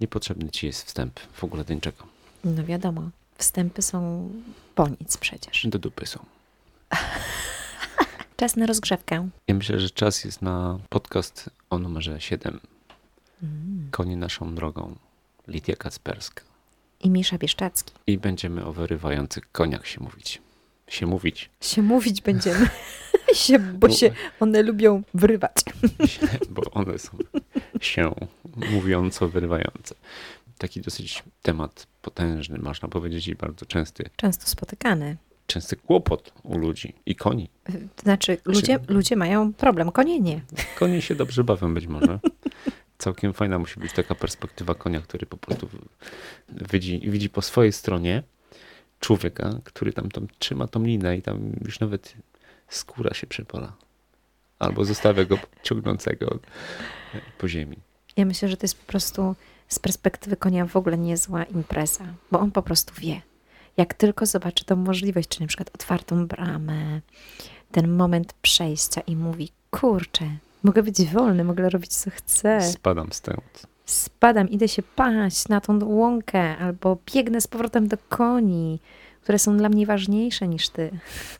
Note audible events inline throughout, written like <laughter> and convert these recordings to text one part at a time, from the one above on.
Niepotrzebny ci jest wstęp w ogóle do niczego. No wiadomo, wstępy są po nic przecież. Do dupy są. <laughs> Czas na rozgrzewkę. Ja myślę, że czas jest na podcast o numerze 7. Mm. Konie naszą drogą. Lidia Kacperska. I Misza Bieszczacki. I będziemy o wyrywających koniach się mówić. Się mówić. Się mówić będziemy. <laughs> się, bo się one lubią wrywać. <laughs> Się, bo one są się mówiąco wyrywające. Taki dosyć temat potężny, można powiedzieć, i bardzo częsty. Często spotykany. Częsty kłopot u ludzi i koni. Znaczy, ludzie, ludzie mają problem, konie nie. Konie się dobrze bawią być może. Całkiem fajna musi być taka perspektywa konia, który po prostu widzi, widzi po swojej stronie człowieka, który tam, tam trzyma tą linę i tam już nawet skóra się przepola. Albo zostawia go ciągnącego po ziemi. Ja myślę, że to jest po prostu z perspektywy konia w ogóle niezła impreza, bo on po prostu wie. Jak tylko zobaczy tą możliwość, czy na przykład otwartą bramę, ten moment przejścia i mówi, kurczę, mogę być wolny, mogę robić co chcę. Spadam stąd. Spadam, idę się paść na tą łąkę, albo biegnę z powrotem do koni, które są dla mnie ważniejsze niż ty.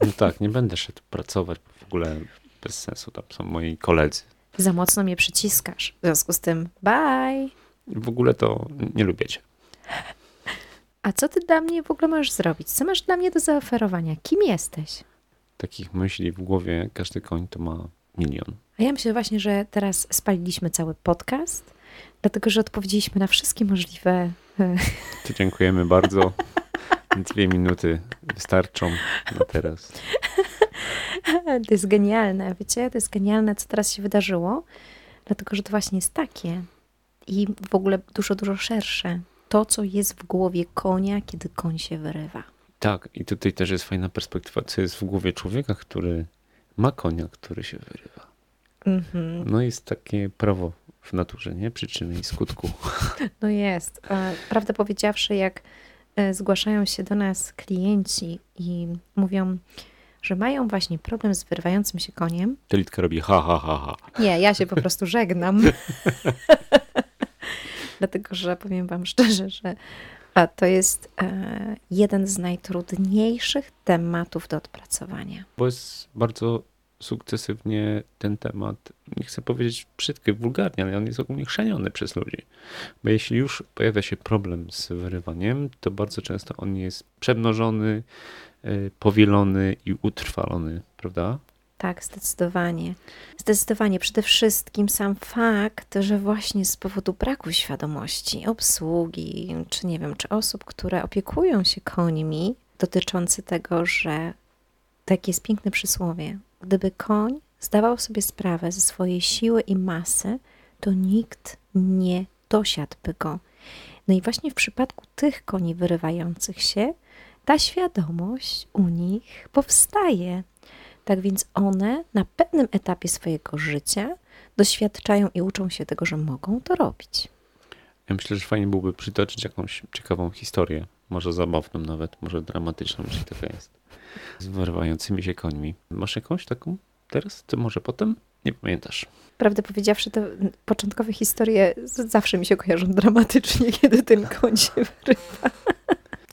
No tak, nie będę szedł pracować, bo w ogóle bez sensu, tam są moi koledzy. Za mocno mnie przyciskasz. W związku z tym, bye. W ogóle to nie lubię cię. A co ty dla mnie w ogóle możesz zrobić? Co masz dla mnie do zaoferowania? Kim jesteś? Takich myśli w głowie każdy koń to ma milion. A ja myślę właśnie, że teraz spaliliśmy cały podcast, dlatego że odpowiedzieliśmy na wszystkie możliwe. e, To dziękujemy bardzo. <laughs> Dwie minuty wystarczą na teraz. To jest genialne, wiecie? To jest genialne, co teraz się wydarzyło, dlatego że to właśnie jest takie i w ogóle dużo, dużo szersze. To, co jest w głowie konia, kiedy koń się wyrywa. Tak, i tutaj też jest fajna perspektywa, co jest w głowie człowieka, który ma konia, który się wyrywa. Mhm. No jest takie prawo w naturze, nie? Przyczyny i skutku. <laughs> No jest. Prawdę powiedziawszy, jak e, zgłaszają się do nas klienci i mówią, że mają właśnie problem z wyrywającym się koniem, Telitka robi ha, ha, ha, ha. Nie, ja się po <laughs> prostu żegnam. <laughs> Dlatego, że powiem Wam szczerze, że to jest e, jeden z najtrudniejszych tematów do odpracowania. Bo jest bardzo sukcesywnie ten temat, nie chcę powiedzieć brzydki, wulgarnie, ale on jest ogólnie chrzaniony przez ludzi. Bo jeśli już pojawia się problem z wyrywaniem, to bardzo często on jest przemnożony, y, powielony i utrwalony, prawda? Tak, zdecydowanie. Zdecydowanie. Przede wszystkim sam fakt, że właśnie z powodu braku świadomości obsługi, czy nie wiem, czy osób, które opiekują się końmi, dotyczący tego, że takie jest piękne przysłowie. Gdyby koń zdawał sobie sprawę ze swojej siły i masy, to nikt nie dosiadłby go. No i właśnie w przypadku tych koni wyrywających się, ta świadomość u nich powstaje. Tak więc one na pewnym etapie swojego życia doświadczają i uczą się tego, że mogą to robić. Ja myślę, że fajnie byłoby przytoczyć jakąś ciekawą historię, może zabawną nawet, może dramatyczną, jeśli taka jest, z wyrywającymi się końmi. Masz jakąś taką teraz? Ty może potem? Nie pamiętasz. Prawdę powiedziawszy, te początkowe historie zawsze mi się kojarzą dramatycznie, <laughs> kiedy ten koń się wyrywa.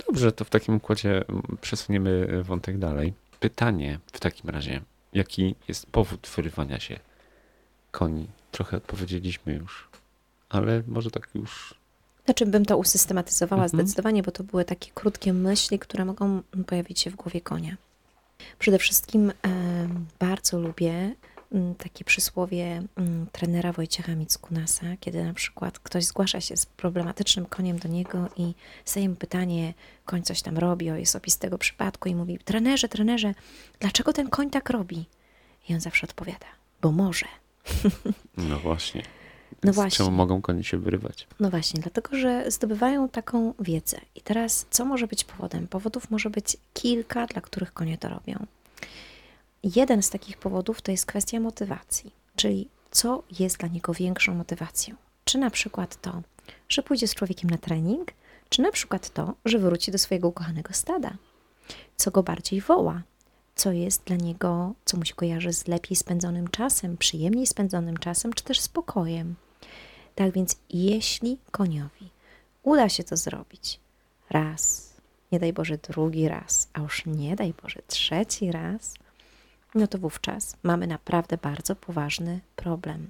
Dobrze, to w takim układzie mm, przesuniemy wątek dalej. Pytanie w takim razie, jaki jest powód wyrywania się koni? Trochę odpowiedzieliśmy już, ale może tak już Znaczy bym to usystematyzowała Mhm. zdecydowanie, bo to były takie krótkie myśli, które mogą pojawić się w głowie konia. Przede wszystkim bardzo lubię mm, takie przysłowie mm, trenera Wojciecha Mickunasa, kiedy na przykład ktoś zgłasza się z problematycznym koniem do niego i zadaje mu pytanie, koń coś tam robi, o jest opis tego przypadku i mówi, trenerze, trenerze, dlaczego ten koń tak robi? I on zawsze odpowiada, bo może. No właśnie. No właśnie. Czemu mogą konie się wyrywać? No właśnie, dlatego że zdobywają taką wiedzę. I teraz, co może być powodem? Powodów może być kilka, dla których konie to robią. Jeden z takich powodów to jest kwestia motywacji, czyli co jest dla niego większą motywacją. Czy na przykład to, że pójdzie z człowiekiem na trening, czy na przykład to, że wróci do swojego ukochanego stada. Co go bardziej woła, co jest dla niego, co mu się kojarzy z lepiej spędzonym czasem, przyjemniej spędzonym czasem, czy też spokojem. Tak więc, jeśli koniowi uda się to zrobić raz, nie daj Boże drugi raz, a już nie daj Boże trzeci raz, no to wówczas mamy naprawdę bardzo poważny problem.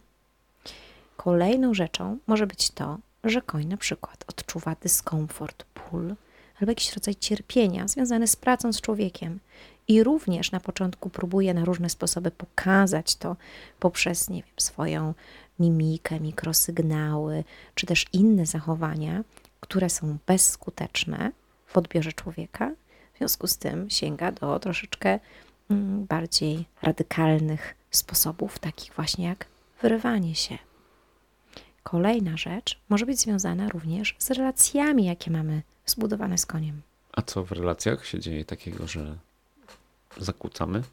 Kolejną rzeczą może być to, że koń na przykład odczuwa dyskomfort, ból albo jakiś rodzaj cierpienia związany z pracą z człowiekiem. I również na początku próbuje na różne sposoby pokazać to poprzez, nie wiem, swoją mimikę, mikrosygnały, czy też inne zachowania, które są bezskuteczne w odbiorze człowieka. W związku z tym sięga do troszeczkę mm, bardziej radykalnych sposobów, takich właśnie jak wyrywanie się. Kolejna rzecz może być związana również z relacjami, jakie mamy zbudowane z koniem. A co w relacjach się dzieje takiego, że zakłócamy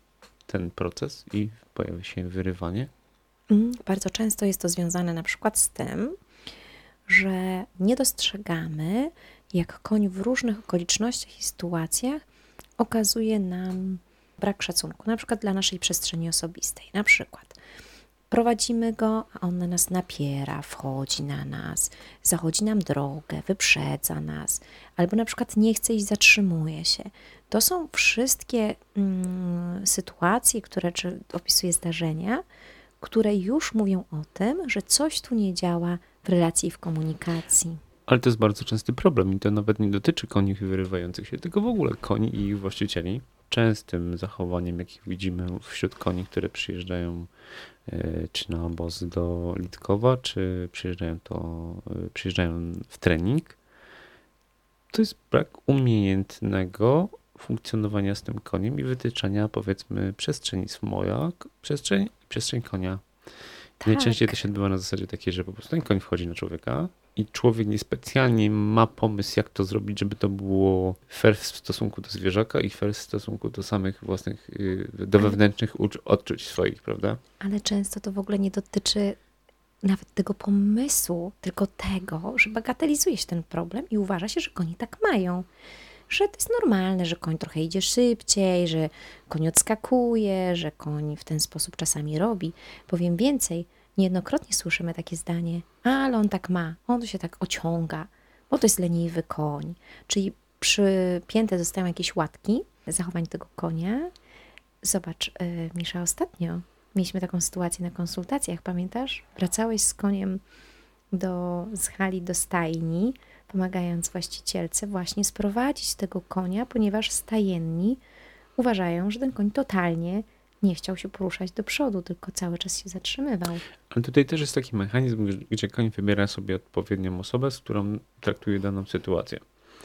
ten proces i pojawia się wyrywanie? Mm, bardzo często jest to związane na przykład z tym, że nie dostrzegamy, jak koń w różnych okolicznościach i sytuacjach okazuje nam brak szacunku, na przykład dla naszej przestrzeni osobistej. Na przykład prowadzimy go, a on na nas napiera, wchodzi na nas, zachodzi nam drogę, wyprzedza nas, albo na przykład nie chce i zatrzymuje się. To są wszystkie mm, sytuacje, które czy opisuje zdarzenia, które już mówią o tym, że coś tu nie działa w relacji w komunikacji. Ale to jest bardzo częsty problem i to nawet nie dotyczy koni wyrywających się, tylko w ogóle koni i ich właścicieli. Częstym zachowaniem, jakich widzimy wśród koni, które przyjeżdżają e, czy na obóz do Litkowa, czy przyjeżdżają, to, e, przyjeżdżają w trening, to jest brak umiejętnego funkcjonowania z tym koniem i wytyczania powiedzmy przestrzeni swoja, przestrzeń, przestrzeń konia. Tak. Najczęściej to się odbywa na zasadzie takiej, że po prostu ten koń wchodzi na człowieka i człowiek niespecjalnie ma pomysł, jak to zrobić, żeby to było fair w stosunku do zwierzaka i fair w stosunku do samych własnych, y, do wewnętrznych odczuć swoich, prawda? Ale często to w ogóle nie dotyczy nawet tego pomysłu, tylko tego, że bagatelizuje się ten problem i uważa się, że koni tak mają. Że to jest normalne, że koń trochę idzie szybciej, że koń odskakuje, że koń w ten sposób czasami robi. Powiem więcej, Niejednokrotnie słyszymy takie zdanie, ale on tak ma, on się tak ociąga, bo to jest leniwy koń. Czyli przypięte zostają jakieś łatki zachowań tego konia. Zobacz, yy, Misza, ostatnio mieliśmy taką sytuację na konsultacjach, pamiętasz? Wracałeś z koniem do, z hali do stajni, pomagając właścicielce właśnie sprowadzić tego konia, ponieważ stajenni uważają, że ten koń totalnie nie chciał się poruszać do przodu, tylko cały czas się zatrzymywał. Ale tutaj też jest taki mechanizm, gdzie koń wybiera sobie odpowiednią osobę, z którą traktuje daną sytuację.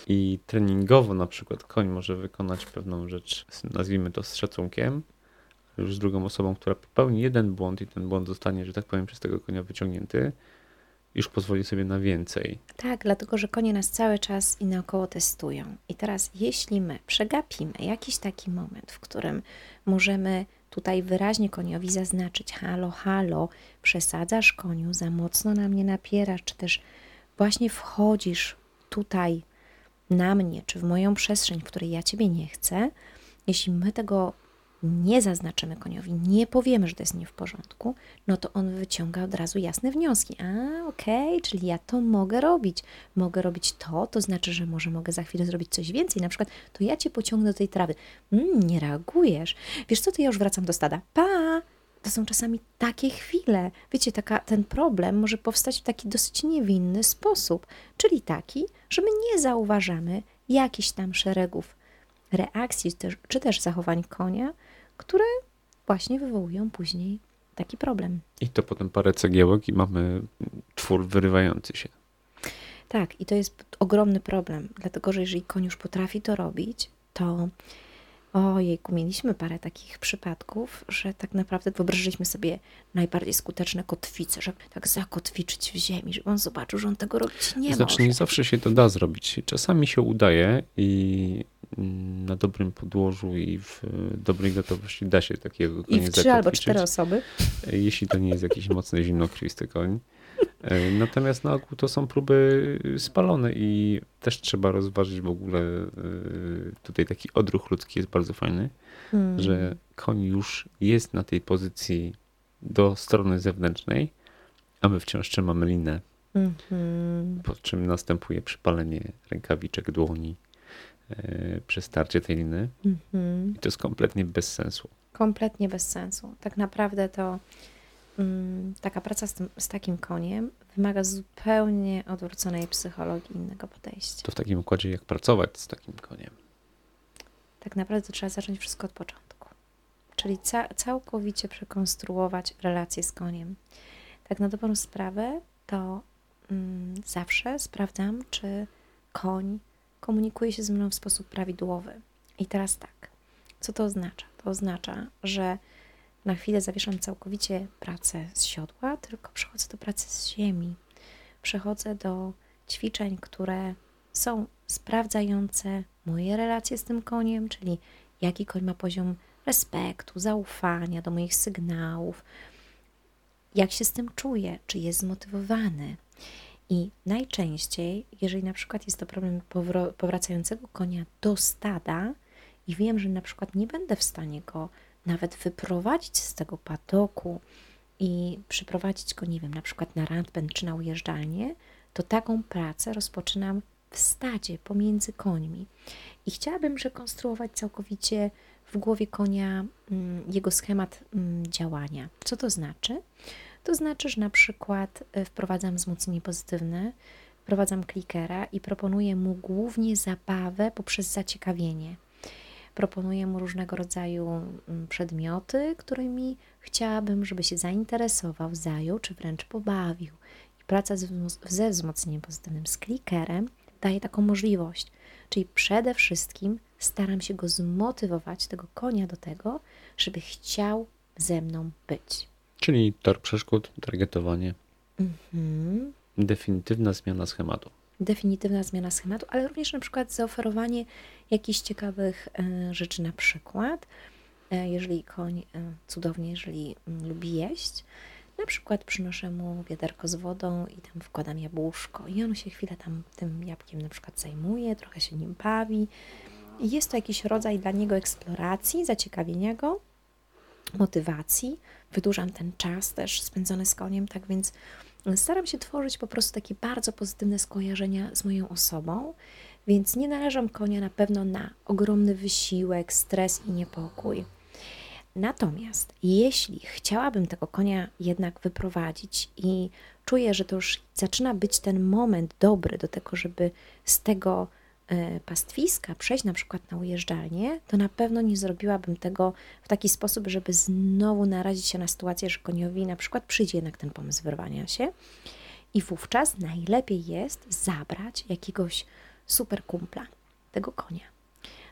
I treningowo na przykład koń może wykonać pewną rzecz, nazwijmy to z szacunkiem, już z drugą osobą, która popełni jeden błąd i ten błąd zostanie, że tak powiem, przez tego konia wyciągnięty, już pozwoli sobie na więcej. Tak, dlatego że konie nas cały czas i naokoło testują. I teraz, jeśli my przegapimy jakiś taki moment, w którym możemy tutaj wyraźnie koniowi zaznaczyć: halo, halo, przesadzasz koniu, za mocno na mnie napierasz, czy też właśnie wchodzisz tutaj na mnie, czy w moją przestrzeń, w której ja ciebie nie chcę. Jeśli my tego nie zaznaczymy koniowi, nie powiemy, że to jest nie w porządku, no to on wyciąga od razu jasne wnioski. A, okej, okay, czyli ja to mogę robić. Mogę robić to, to znaczy, że może mogę za chwilę zrobić coś więcej. Na przykład, to ja cię pociągnę do tej trawy. Mm, nie reagujesz. Wiesz co, to ja już wracam do stada. Pa! To są czasami takie chwile. Wiecie, taka, ten problem może powstać w taki dosyć niewinny sposób, czyli taki, że my nie zauważamy jakichś tam szeregów reakcji, czy też, zachowań konia, które właśnie wywołują później taki problem. I to potem parę cegiełek i mamy twór wyrywający się. Tak, i to jest ogromny problem, dlatego że jeżeli koń już potrafi to robić, to ojejku, mieliśmy parę takich przypadków, że tak naprawdę wyobrażyliśmy sobie najbardziej skuteczne kotwice, żeby tak zakotwiczyć w ziemi, żeby on zobaczył, że on tego robić nie znaczy, może. nie zawsze się to da zrobić. Czasami się udaje i na dobrym podłożu i w dobrej gotowości da się takiego konia I w trzy albo cztery osoby. Jeśli to nie jest jakiś <laughs> mocny, zimnokrwisty koń. E, natomiast na ogół to są próby spalone i też trzeba rozważyć w ogóle e, tutaj taki odruch ludzki jest bardzo fajny, hmm. że koń już jest na tej pozycji do strony zewnętrznej, a my wciąż trzymamy linę Mhm. po czym następuje przypalenie rękawiczek dłoni e, przez starcie tej liny. Mhm. I to jest kompletnie bez sensu. Kompletnie bez sensu. Tak naprawdę to mm, taka praca z, tym, z takim koniem wymaga zupełnie odwróconej psychologii, innego podejścia. To w takim układzie, jak pracować z takim koniem. Tak naprawdę to trzeba zacząć wszystko od początku. Czyli ca całkowicie przekonstruować relacje z koniem. Tak na dobrą sprawę to mm, zawsze sprawdzam, czy koń komunikuje się ze mną w sposób prawidłowy. I teraz tak, co to oznacza? To oznacza, że na chwilę zawieszam całkowicie pracę z siodła, tylko przechodzę do pracy z ziemi. Przechodzę do ćwiczeń, które są sprawdzające moje relacje z tym koniem, czyli jaki koń ma poziom respektu, zaufania do moich sygnałów, jak się z tym czuje, czy jest zmotywowany. I najczęściej, jeżeli na przykład jest to problem powracającego konia do stada i wiem, że na przykład nie będę w stanie go nawet wyprowadzić z tego padoku i przyprowadzić go, nie wiem, na przykład na randband czy na ujeżdżalnię, to taką pracę rozpoczynam w stadzie pomiędzy końmi. I chciałabym przekonstruować całkowicie w głowie konia mm, jego schemat mm, działania. Co to znaczy? To znaczy, że na przykład y, wprowadzam wzmocnienie pozytywne, wprowadzam klikera i proponuję mu głównie zabawę poprzez zaciekawienie. Proponuję mu różnego rodzaju mm, przedmioty, którymi chciałabym, żeby się zainteresował, zajął czy wręcz pobawił. I praca ze wzmocnieniem pozytywnym z klikerem daje taką możliwość. Czyli przede wszystkim staram się go zmotywować, tego konia, do tego, żeby chciał ze mną być. Czyli tor przeszkód, targetowanie, Mhm. definitywna zmiana schematu. Definitywna zmiana schematu, ale również na przykład zaoferowanie jakichś ciekawych e, rzeczy, na przykład, e, jeżeli koń e, cudownie, jeżeli mm, lubi jeść, na przykład przynoszę mu wiaderko z wodą i tam wkładam jabłuszko i on się chwilę tam tym jabłkiem na przykład zajmuje, trochę się nim bawi. Jest to jakiś rodzaj dla niego eksploracji, zaciekawienia go, motywacji. Wydłużam ten czas też spędzony z koniem, tak więc staram się tworzyć po prostu takie bardzo pozytywne skojarzenia z moją osobą, więc nie należam konia na pewno na ogromny wysiłek, stres i niepokój. Natomiast jeśli chciałabym tego konia jednak wyprowadzić i czuję, że to już zaczyna być ten moment dobry do tego, żeby z tego pastwiska przejść na przykład na ujeżdżalnię, to na pewno nie zrobiłabym tego w taki sposób, żeby znowu narazić się na sytuację, że koniowi na przykład przyjdzie jednak ten pomysł wyrwania się. I wówczas najlepiej jest zabrać jakiegoś super kumpla tego konia.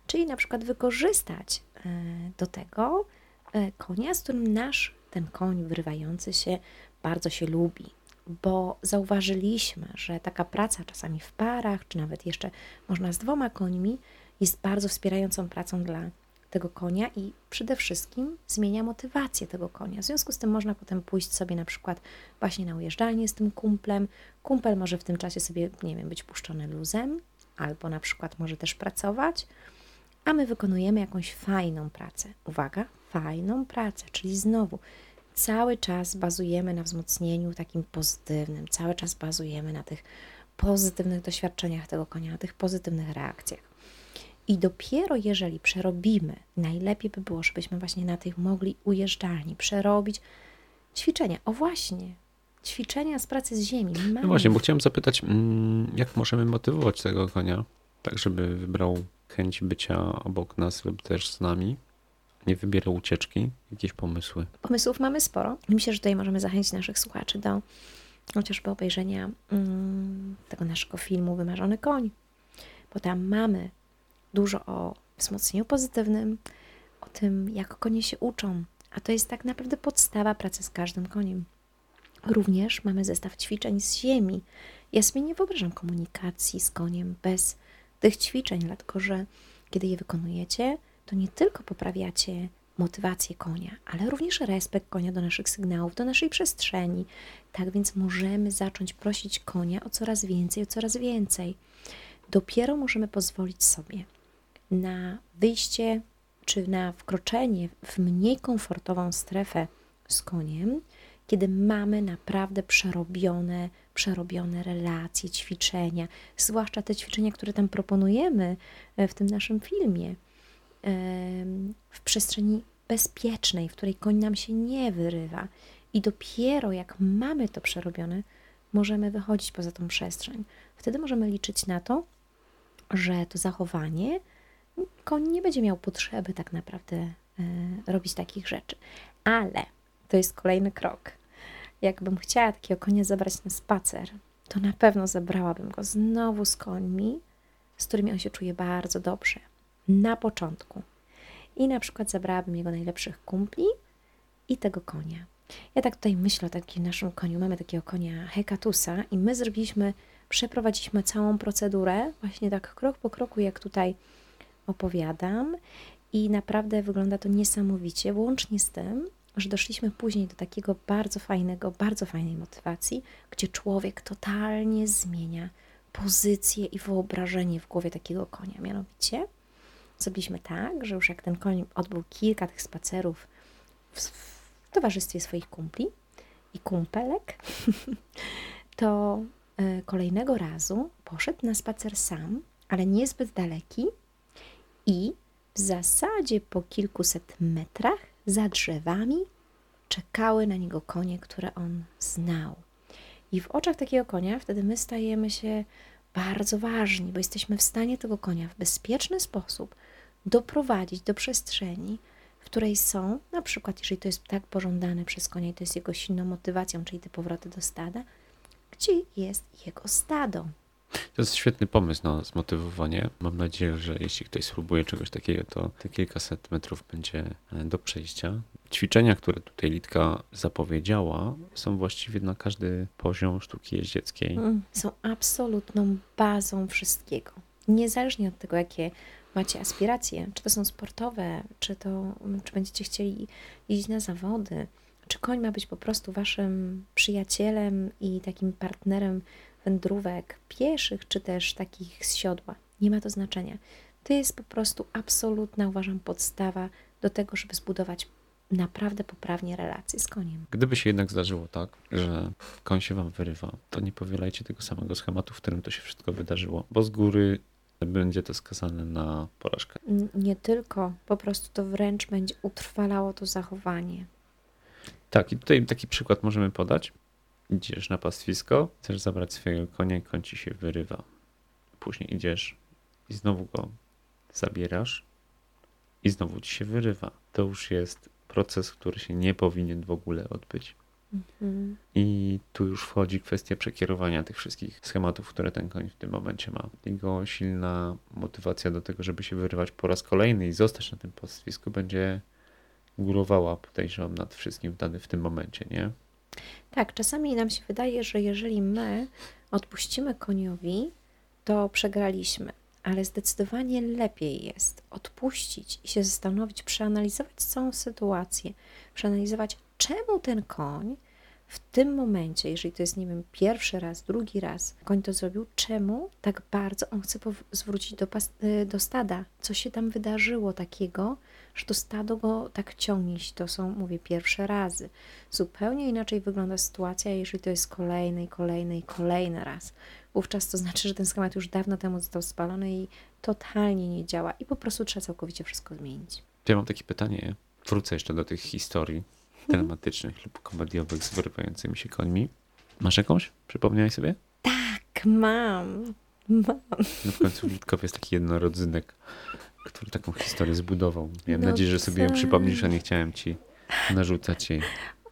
Czyli na przykład wykorzystać e, do tego e, konia, z którym nasz ten koń wyrywający się bardzo się lubi. Bo zauważyliśmy, że taka praca czasami w parach, czy nawet jeszcze można z dwoma końmi, jest bardzo wspierającą pracą dla tego konia i przede wszystkim zmienia motywację tego konia. W związku z tym można potem pójść sobie na przykład właśnie na ujeżdżalnię z tym kumplem. Kumpel może w tym czasie sobie, nie wiem, być puszczony luzem, albo na przykład może też pracować, a my wykonujemy jakąś fajną pracę. Uwaga, fajną pracę, czyli znowu cały czas bazujemy na wzmocnieniu takim pozytywnym, cały czas bazujemy na tych pozytywnych doświadczeniach tego konia, na tych pozytywnych reakcjach. I dopiero jeżeli przerobimy, najlepiej by było, żebyśmy właśnie na tych mogli ujeżdżalni przerobić ćwiczenia. O właśnie, ćwiczenia z pracy z ziemi. Mamy. No właśnie, bo chciałem zapytać, mm, jak możemy motywować tego konia, tak żeby wybrał chęć bycia obok nas lub też z nami, nie wybierał ucieczki, jakieś pomysły. Pomysłów mamy sporo. Myślę, że tutaj możemy zachęcić naszych słuchaczy do chociażby obejrzenia mm, tego naszego filmu Wymarzony koń, bo tam mamy dużo o wzmocnieniu pozytywnym, o tym, jak konie się uczą, a to jest tak naprawdę podstawa pracy z każdym koniem. Również mamy zestaw ćwiczeń z ziemi. Ja sobie nie wyobrażam komunikacji z koniem bez tych ćwiczeń, dlatego że kiedy je wykonujecie, to nie tylko poprawiacie motywację konia, ale również respekt konia do naszych sygnałów, do naszej przestrzeni. Tak więc możemy zacząć prosić konia o coraz więcej, o coraz więcej. Dopiero możemy pozwolić sobie na wyjście czy na wkroczenie w mniej komfortową strefę z koniem, kiedy mamy naprawdę przerobione, przerobione relacje, ćwiczenia, zwłaszcza te ćwiczenia, które tam proponujemy e, w tym naszym filmie, w przestrzeni bezpiecznej, w której koń nam się nie wyrywa. I dopiero jak mamy to przerobione, możemy wychodzić poza tą przestrzeń. Wtedy możemy liczyć na to, że to zachowanie koń nie będzie miał potrzeby tak naprawdę e, robić takich rzeczy. Ale to jest kolejny krok. Jakbym chciała takiego konia zabrać na spacer, to na pewno zabrałabym go znowu z końmi, z którymi on się czuje bardzo dobrze. Na początku. I na przykład zabrałabym jego najlepszych kumpli i tego konia. Ja tak tutaj myślę o takim naszym koniu. Mamy takiego konia Hekatusa i my zrobiliśmy, przeprowadziliśmy całą procedurę, właśnie tak krok po kroku, jak tutaj opowiadam. I naprawdę wygląda to niesamowicie, łącznie z tym, że doszliśmy później do takiego bardzo fajnego, bardzo fajnej motywacji, gdzie człowiek totalnie zmienia pozycję i wyobrażenie w głowie takiego konia. Mianowicie zrobiliśmy tak, że już jak ten koń odbył kilka tych spacerów w, w towarzystwie swoich kumpli i kumpelek, <laughs> to y, kolejnego razu poszedł na spacer sam, ale niezbyt daleki i w zasadzie po kilkuset metrach za drzewami czekały na niego konie, które on znał. I w oczach takiego konia wtedy my stajemy się bardzo ważni, bo jesteśmy w stanie tego konia w bezpieczny sposób doprowadzić do przestrzeni, w której są, na przykład, jeżeli to jest tak pożądane przez konia i to jest jego silną motywacją, czyli te powroty do stada, gdzie jest jego stado. To jest świetny pomysł na zmotywowanie. Mam nadzieję, że jeśli ktoś spróbuje czegoś takiego, to te kilkaset metrów będzie e, do przejścia. Ćwiczenia, które tutaj Litka zapowiedziała, są właściwie na każdy poziom sztuki jeździeckiej. Mm, są absolutną bazą wszystkiego. Niezależnie od tego, jakie macie aspiracje, czy to są sportowe, czy to, czy będziecie chcieli iść na zawody, czy koń ma być po prostu waszym przyjacielem i takim partnerem wędrówek pieszych, czy też takich z siodła. Nie ma to znaczenia. To jest po prostu absolutna, uważam, podstawa do tego, żeby zbudować naprawdę poprawnie relacje z koniem. Gdyby się jednak zdarzyło tak, że koń się wam wyrywa, to nie powielajcie tego samego schematu, w którym to się wszystko wydarzyło, bo z góry będzie to skazane na porażkę. Nie tylko, po prostu to wręcz będzie utrwalało to zachowanie. Tak, i tutaj taki przykład możemy podać. Idziesz na pastwisko, chcesz zabrać swojego konia, koń ci się wyrywa. Później idziesz i znowu go zabierasz i znowu ci się wyrywa. To już jest proces, który się nie powinien w ogóle odbyć. Mhm. I tu już wchodzi kwestia przekierowania tych wszystkich schematów, które ten koń w tym momencie ma. Jego silna motywacja do tego, żeby się wyrywać po raz kolejny i zostać na tym pastwisku, będzie górowała, podejrzewam, nad wszystkim w, w tym momencie, nie? Tak, czasami nam się wydaje, że jeżeli my odpuścimy koniowi, to przegraliśmy, ale zdecydowanie lepiej jest odpuścić i się zastanowić, przeanalizować całą sytuację, przeanalizować, czemu ten koń w tym momencie, jeżeli to jest, nie wiem, pierwszy raz, drugi raz, koń to zrobił, czemu tak bardzo on chce zwrócić do, y, do stada? Co się tam wydarzyło takiego, że to stado go tak ciągnie, to są, mówię, pierwsze razy. Zupełnie inaczej wygląda sytuacja, jeżeli to jest kolejny kolejny kolejny raz. Wówczas to znaczy, że ten schemat już dawno temu został spalony i totalnie nie działa i po prostu trzeba całkowicie wszystko zmienić. Ja mam takie pytanie, wrócę jeszcze do tych historii dramatycznych lub komediowych z wyrywającymi się końmi. Masz jakąś? Przypomniałeś sobie? Tak, mam. Mam. No w końcu Witkow jest taki jednorodzynek, który taką historię zbudował. Miałem no nadzieję, że sobie ją przypomnisz, a nie chciałem ci narzucać jej.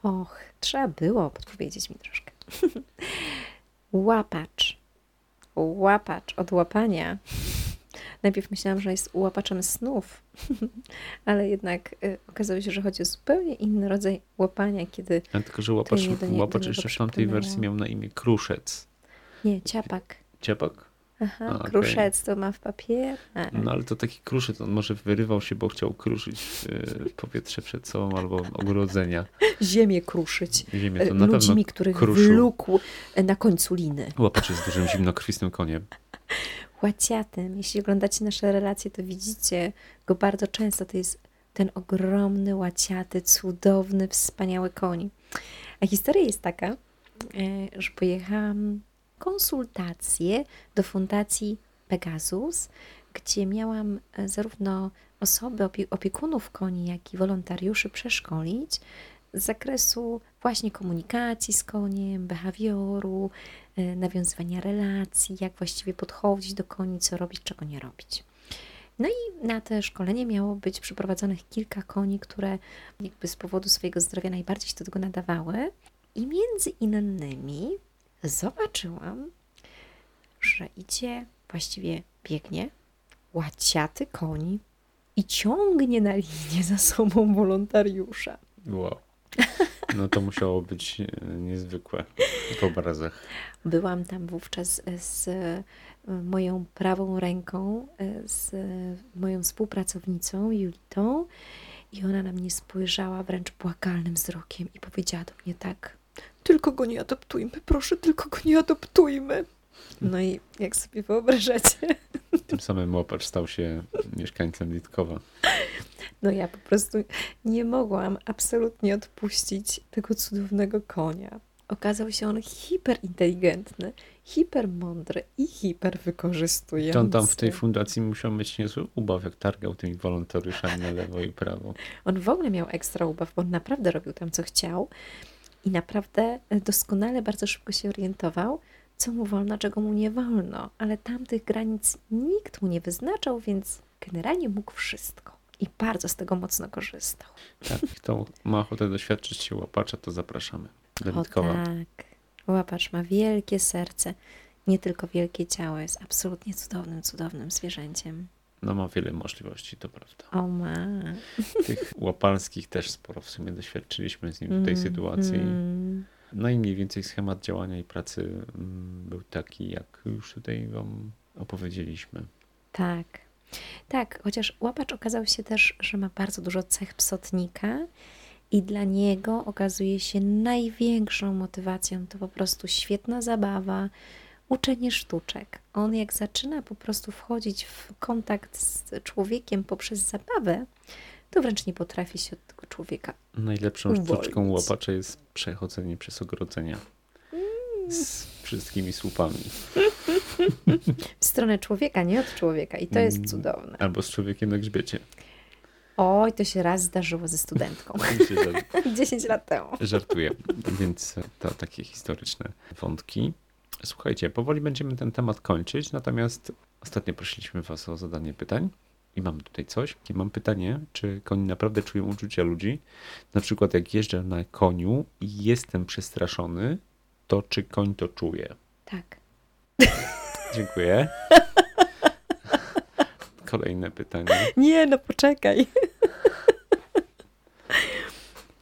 Och, trzeba było podpowiedzieć mi troszkę. <laughs> Łapacz. Łapacz od łapania Najpierw myślałam, że jest łapaczem snów, <laughs> ale jednak y, okazało się, że chodzi o zupełnie inny rodzaj łapania, kiedy. A tylko, że łapacz, nie, łapacz jeszcze w tamtej wersji miał na imię kruszec. Nie, ciapak. Ciapak? Aha, A, kruszec okay. to ma w papierze. No ale to taki kruszec, on może wyrywał się, bo chciał kruszyć y, powietrze przed sobą albo ogrodzenia. <laughs> Ziemię kruszyć. Ziemię to na Ludźmi, których kruszył. wlókł na końcu liny. Łapacz jest dużym zimnokrwistym koniem łaciatym. Jeśli oglądacie nasze relacje, to widzicie go bardzo często. To jest ten ogromny, łaciaty, cudowny, wspaniały koń. A historia jest taka, e, że pojechałam konsultacje do Fundacji Pegasus, gdzie miałam e, zarówno osoby, opiekunów koni, jak i wolontariuszy przeszkolić z zakresu właśnie komunikacji z koniem, behawioru, nawiązywania relacji, jak właściwie podchodzić do koni, co robić, czego nie robić. No i na te szkolenie miało być przyprowadzonych kilka koni, które jakby z powodu swojego zdrowia najbardziej się do tego nadawały. I między innymi zobaczyłam, że idzie, właściwie biegnie, łaciaty koń i ciągnie na linię za sobą wolontariusza. Wow. <laughs> No to musiało być e, niezwykłe w obrazach. Byłam tam wówczas z e, moją prawą ręką, e, z moją współpracownicą Julitą i ona na mnie spojrzała wręcz błagalnym wzrokiem i powiedziała do mnie tak: Tylko go nie adoptujmy, proszę, tylko go nie adoptujmy. No i jak sobie wyobrażacie. Tym samym łopacz stał się mieszkańcem Litkowa. No ja po prostu nie mogłam absolutnie odpuścić tego cudownego konia. Okazał się on hiperinteligentny, hipermądry i hiperwykorzystujący. On tam w tej fundacji musiał mieć niezły ubaw, jak targał tymi wolontariuszami na lewo i prawo. On w ogóle miał ekstra ubaw, bo on naprawdę robił tam, co chciał i naprawdę doskonale, bardzo szybko się orientował, co mu wolno, czego mu nie wolno, ale tamtych granic nikt mu nie wyznaczał, więc generalnie mógł wszystko i bardzo z tego mocno korzystał. Tak, kto ma ochotę doświadczyć się łapacza, to zapraszamy. O tak. Łapacz ma wielkie serce, nie tylko wielkie ciało, jest absolutnie cudownym, cudownym zwierzęciem. No ma wiele możliwości, to prawda. O ma. Tych łapalskich też sporo w sumie doświadczyliśmy z nim w tej mm, sytuacji. Mm. No i mniej więcej schemat działania i pracy mm, był taki, jak już tutaj wam opowiedzieliśmy. Tak. Tak, chociaż łapacz okazał się też, że ma bardzo dużo cech psotnika i dla niego okazuje się największą motywacją to po prostu świetna zabawa, uczenie sztuczek. On jak zaczyna po prostu wchodzić w kontakt z człowiekiem poprzez zabawę, to wręcz nie potrafi się od tego człowieka. Najlepszą uwolnić. sztuczką łapacza jest przechodzenie przez ogrodzenia z wszystkimi słupami. <laughs> W stronę człowieka, nie od człowieka. I to jest mm, cudowne. Albo z człowiekiem na grzbiecie. Oj, to się raz zdarzyło ze studentką. <laughs> 10 <laughs> lat temu. Żartuję. Więc to takie historyczne wątki. Słuchajcie, powoli będziemy ten temat kończyć, natomiast ostatnio prosiliśmy Was o zadanie pytań. I mam tutaj coś. I mam pytanie, czy koni naprawdę czują uczucia ludzi? Na przykład jak jeżdżę na koniu i jestem przestraszony, to czy koń to czuje? Tak. Dziękuję. <laughs> Kolejne pytanie. Nie, no poczekaj.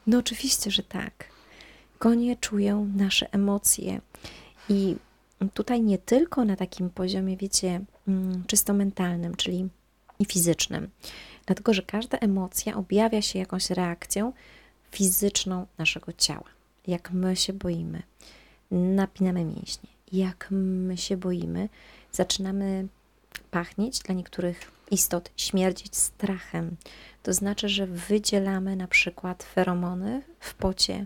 No oczywiście, że tak. Konie czują nasze emocje i tutaj nie tylko na takim poziomie, wiecie, mm, czysto mentalnym, czyli i fizycznym, dlatego że każda emocja objawia się jakąś reakcją fizyczną naszego ciała. Jak my się boimy, napinamy mięśnie. Jak my się boimy, zaczynamy pachnieć dla niektórych istot, śmierdzić strachem. To znaczy, że wydzielamy na przykład feromony w pocie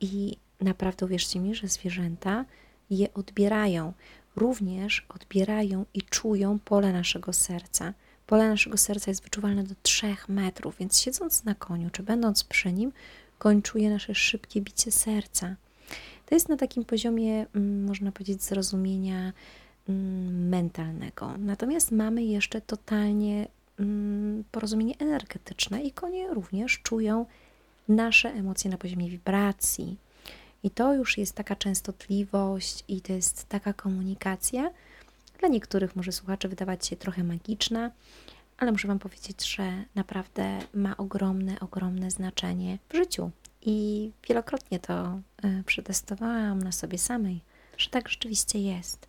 i naprawdę uwierzcie mi, że zwierzęta je odbierają. Również odbierają i czują pole naszego serca. Pole naszego serca jest wyczuwalne do 3 metrów, więc siedząc na koniu, czy będąc przy nim, koń czuje nasze szybkie bicie serca. To jest na takim poziomie, mm, można powiedzieć, zrozumienia mm, mentalnego. Natomiast mamy jeszcze totalnie mm, porozumienie energetyczne i konie również czują nasze emocje na poziomie wibracji. I to już jest taka częstotliwość i to jest taka komunikacja. Dla niektórych może słuchaczy wydawać się trochę magiczna, ale muszę Wam powiedzieć, że naprawdę ma ogromne, ogromne znaczenie w życiu i wielokrotnie to e, przetestowałam na sobie samej, że tak rzeczywiście jest.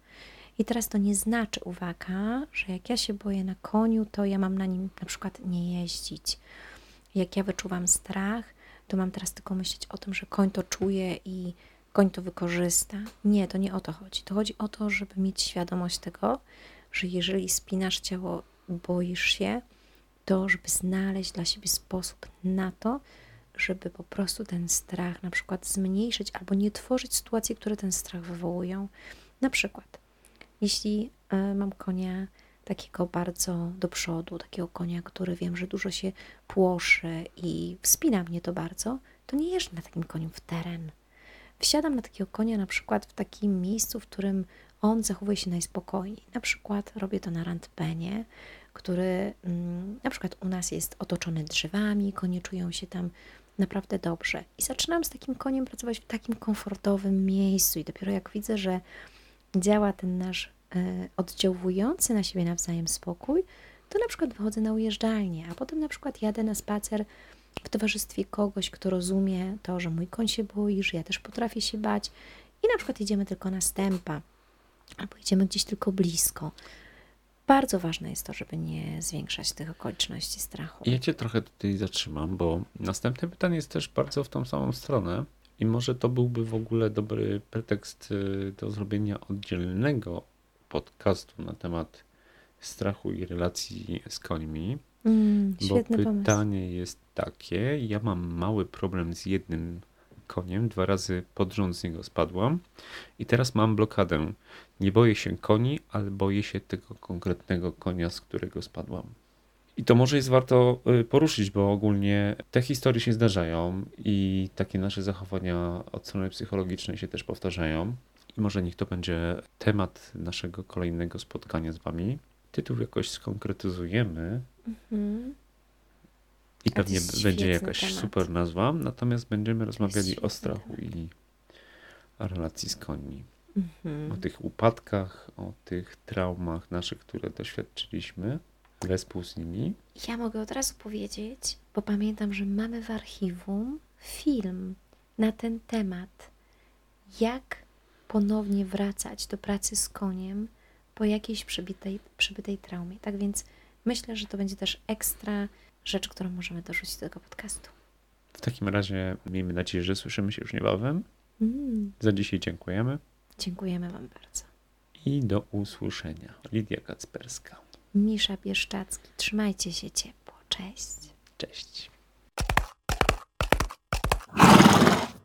I teraz to nie znaczy, uwaga, że jak ja się boję na koniu, to ja mam na nim na przykład nie jeździć. Jak ja wyczuwam strach, to mam teraz tylko myśleć o tym, że koń to czuje i koń to wykorzysta. Nie, to nie o to chodzi. To chodzi o to, żeby mieć świadomość tego, że jeżeli spinasz ciało, boisz się, to, żeby znaleźć dla siebie sposób na to, żeby po prostu ten strach na przykład zmniejszyć albo nie tworzyć sytuacji, które ten strach wywołują. Na przykład, jeśli y, mam konia takiego bardzo do przodu, takiego konia, który wiem, że dużo się płoszy i wspina mnie to bardzo, to nie jeżdżę na takim koniu w teren. Wsiadam na takiego konia na przykład w takim miejscu, w którym on zachowuje się najspokojniej. Na przykład robię to na randpenie, który mm, na przykład u nas jest otoczony drzewami, konie czują się tam naprawdę dobrze. I zaczynam z takim koniem pracować w takim komfortowym miejscu i dopiero jak widzę, że działa ten nasz y, oddziałujący na siebie nawzajem spokój, to na przykład wychodzę na ujeżdżalnię, a potem na przykład jadę na spacer w towarzystwie kogoś, kto rozumie to, że mój koń się boi, że ja też potrafię się bać i na przykład idziemy tylko na stępa albo idziemy gdzieś tylko blisko. Bardzo ważne jest to, żeby nie zwiększać tych okoliczności strachu. Ja cię trochę tutaj zatrzymam, bo następne pytanie jest też bardzo w tą samą stronę i może to byłby w ogóle dobry pretekst y, do zrobienia oddzielnego podcastu na temat strachu i relacji z końmi. Mm, Bo świetny pomysł. pytanie jest takie, ja mam mały problem z jednym koniem, dwa razy pod rząd z niego spadłam i teraz mam blokadę. Nie boję się koni, ale boję się tego konkretnego konia, z którego spadłam. I to może jest warto y, poruszyć, bo ogólnie te historie się zdarzają i takie nasze zachowania od strony psychologicznej się też powtarzają. I może niech to będzie temat naszego kolejnego spotkania z Wami. Tytuł jakoś skonkretyzujemy, Mhm. i pewnie będzie jakaś temat. super nazwa, natomiast będziemy rozmawiali o strachu i o relacji z końmi. Mhm. O tych upadkach, o tych traumach naszych, które doświadczyliśmy, wespół z nimi. Ja mogę od razu powiedzieć, bo pamiętam, że mamy w archiwum film na ten temat. Jak ponownie wracać do pracy z koniem po jakiejś przybitej, przybytej traumie. Tak więc myślę, że to będzie też ekstra rzecz, którą możemy dorzucić do tego podcastu. W takim razie miejmy nadzieję, że słyszymy się już niebawem. Mm, Za dzisiaj dziękujemy dziękujemy Wam bardzo. i do usłyszenia. Lidia Kacperska. Misza Bieszczacki, trzymajcie się ciepło. Cześć. Cześć.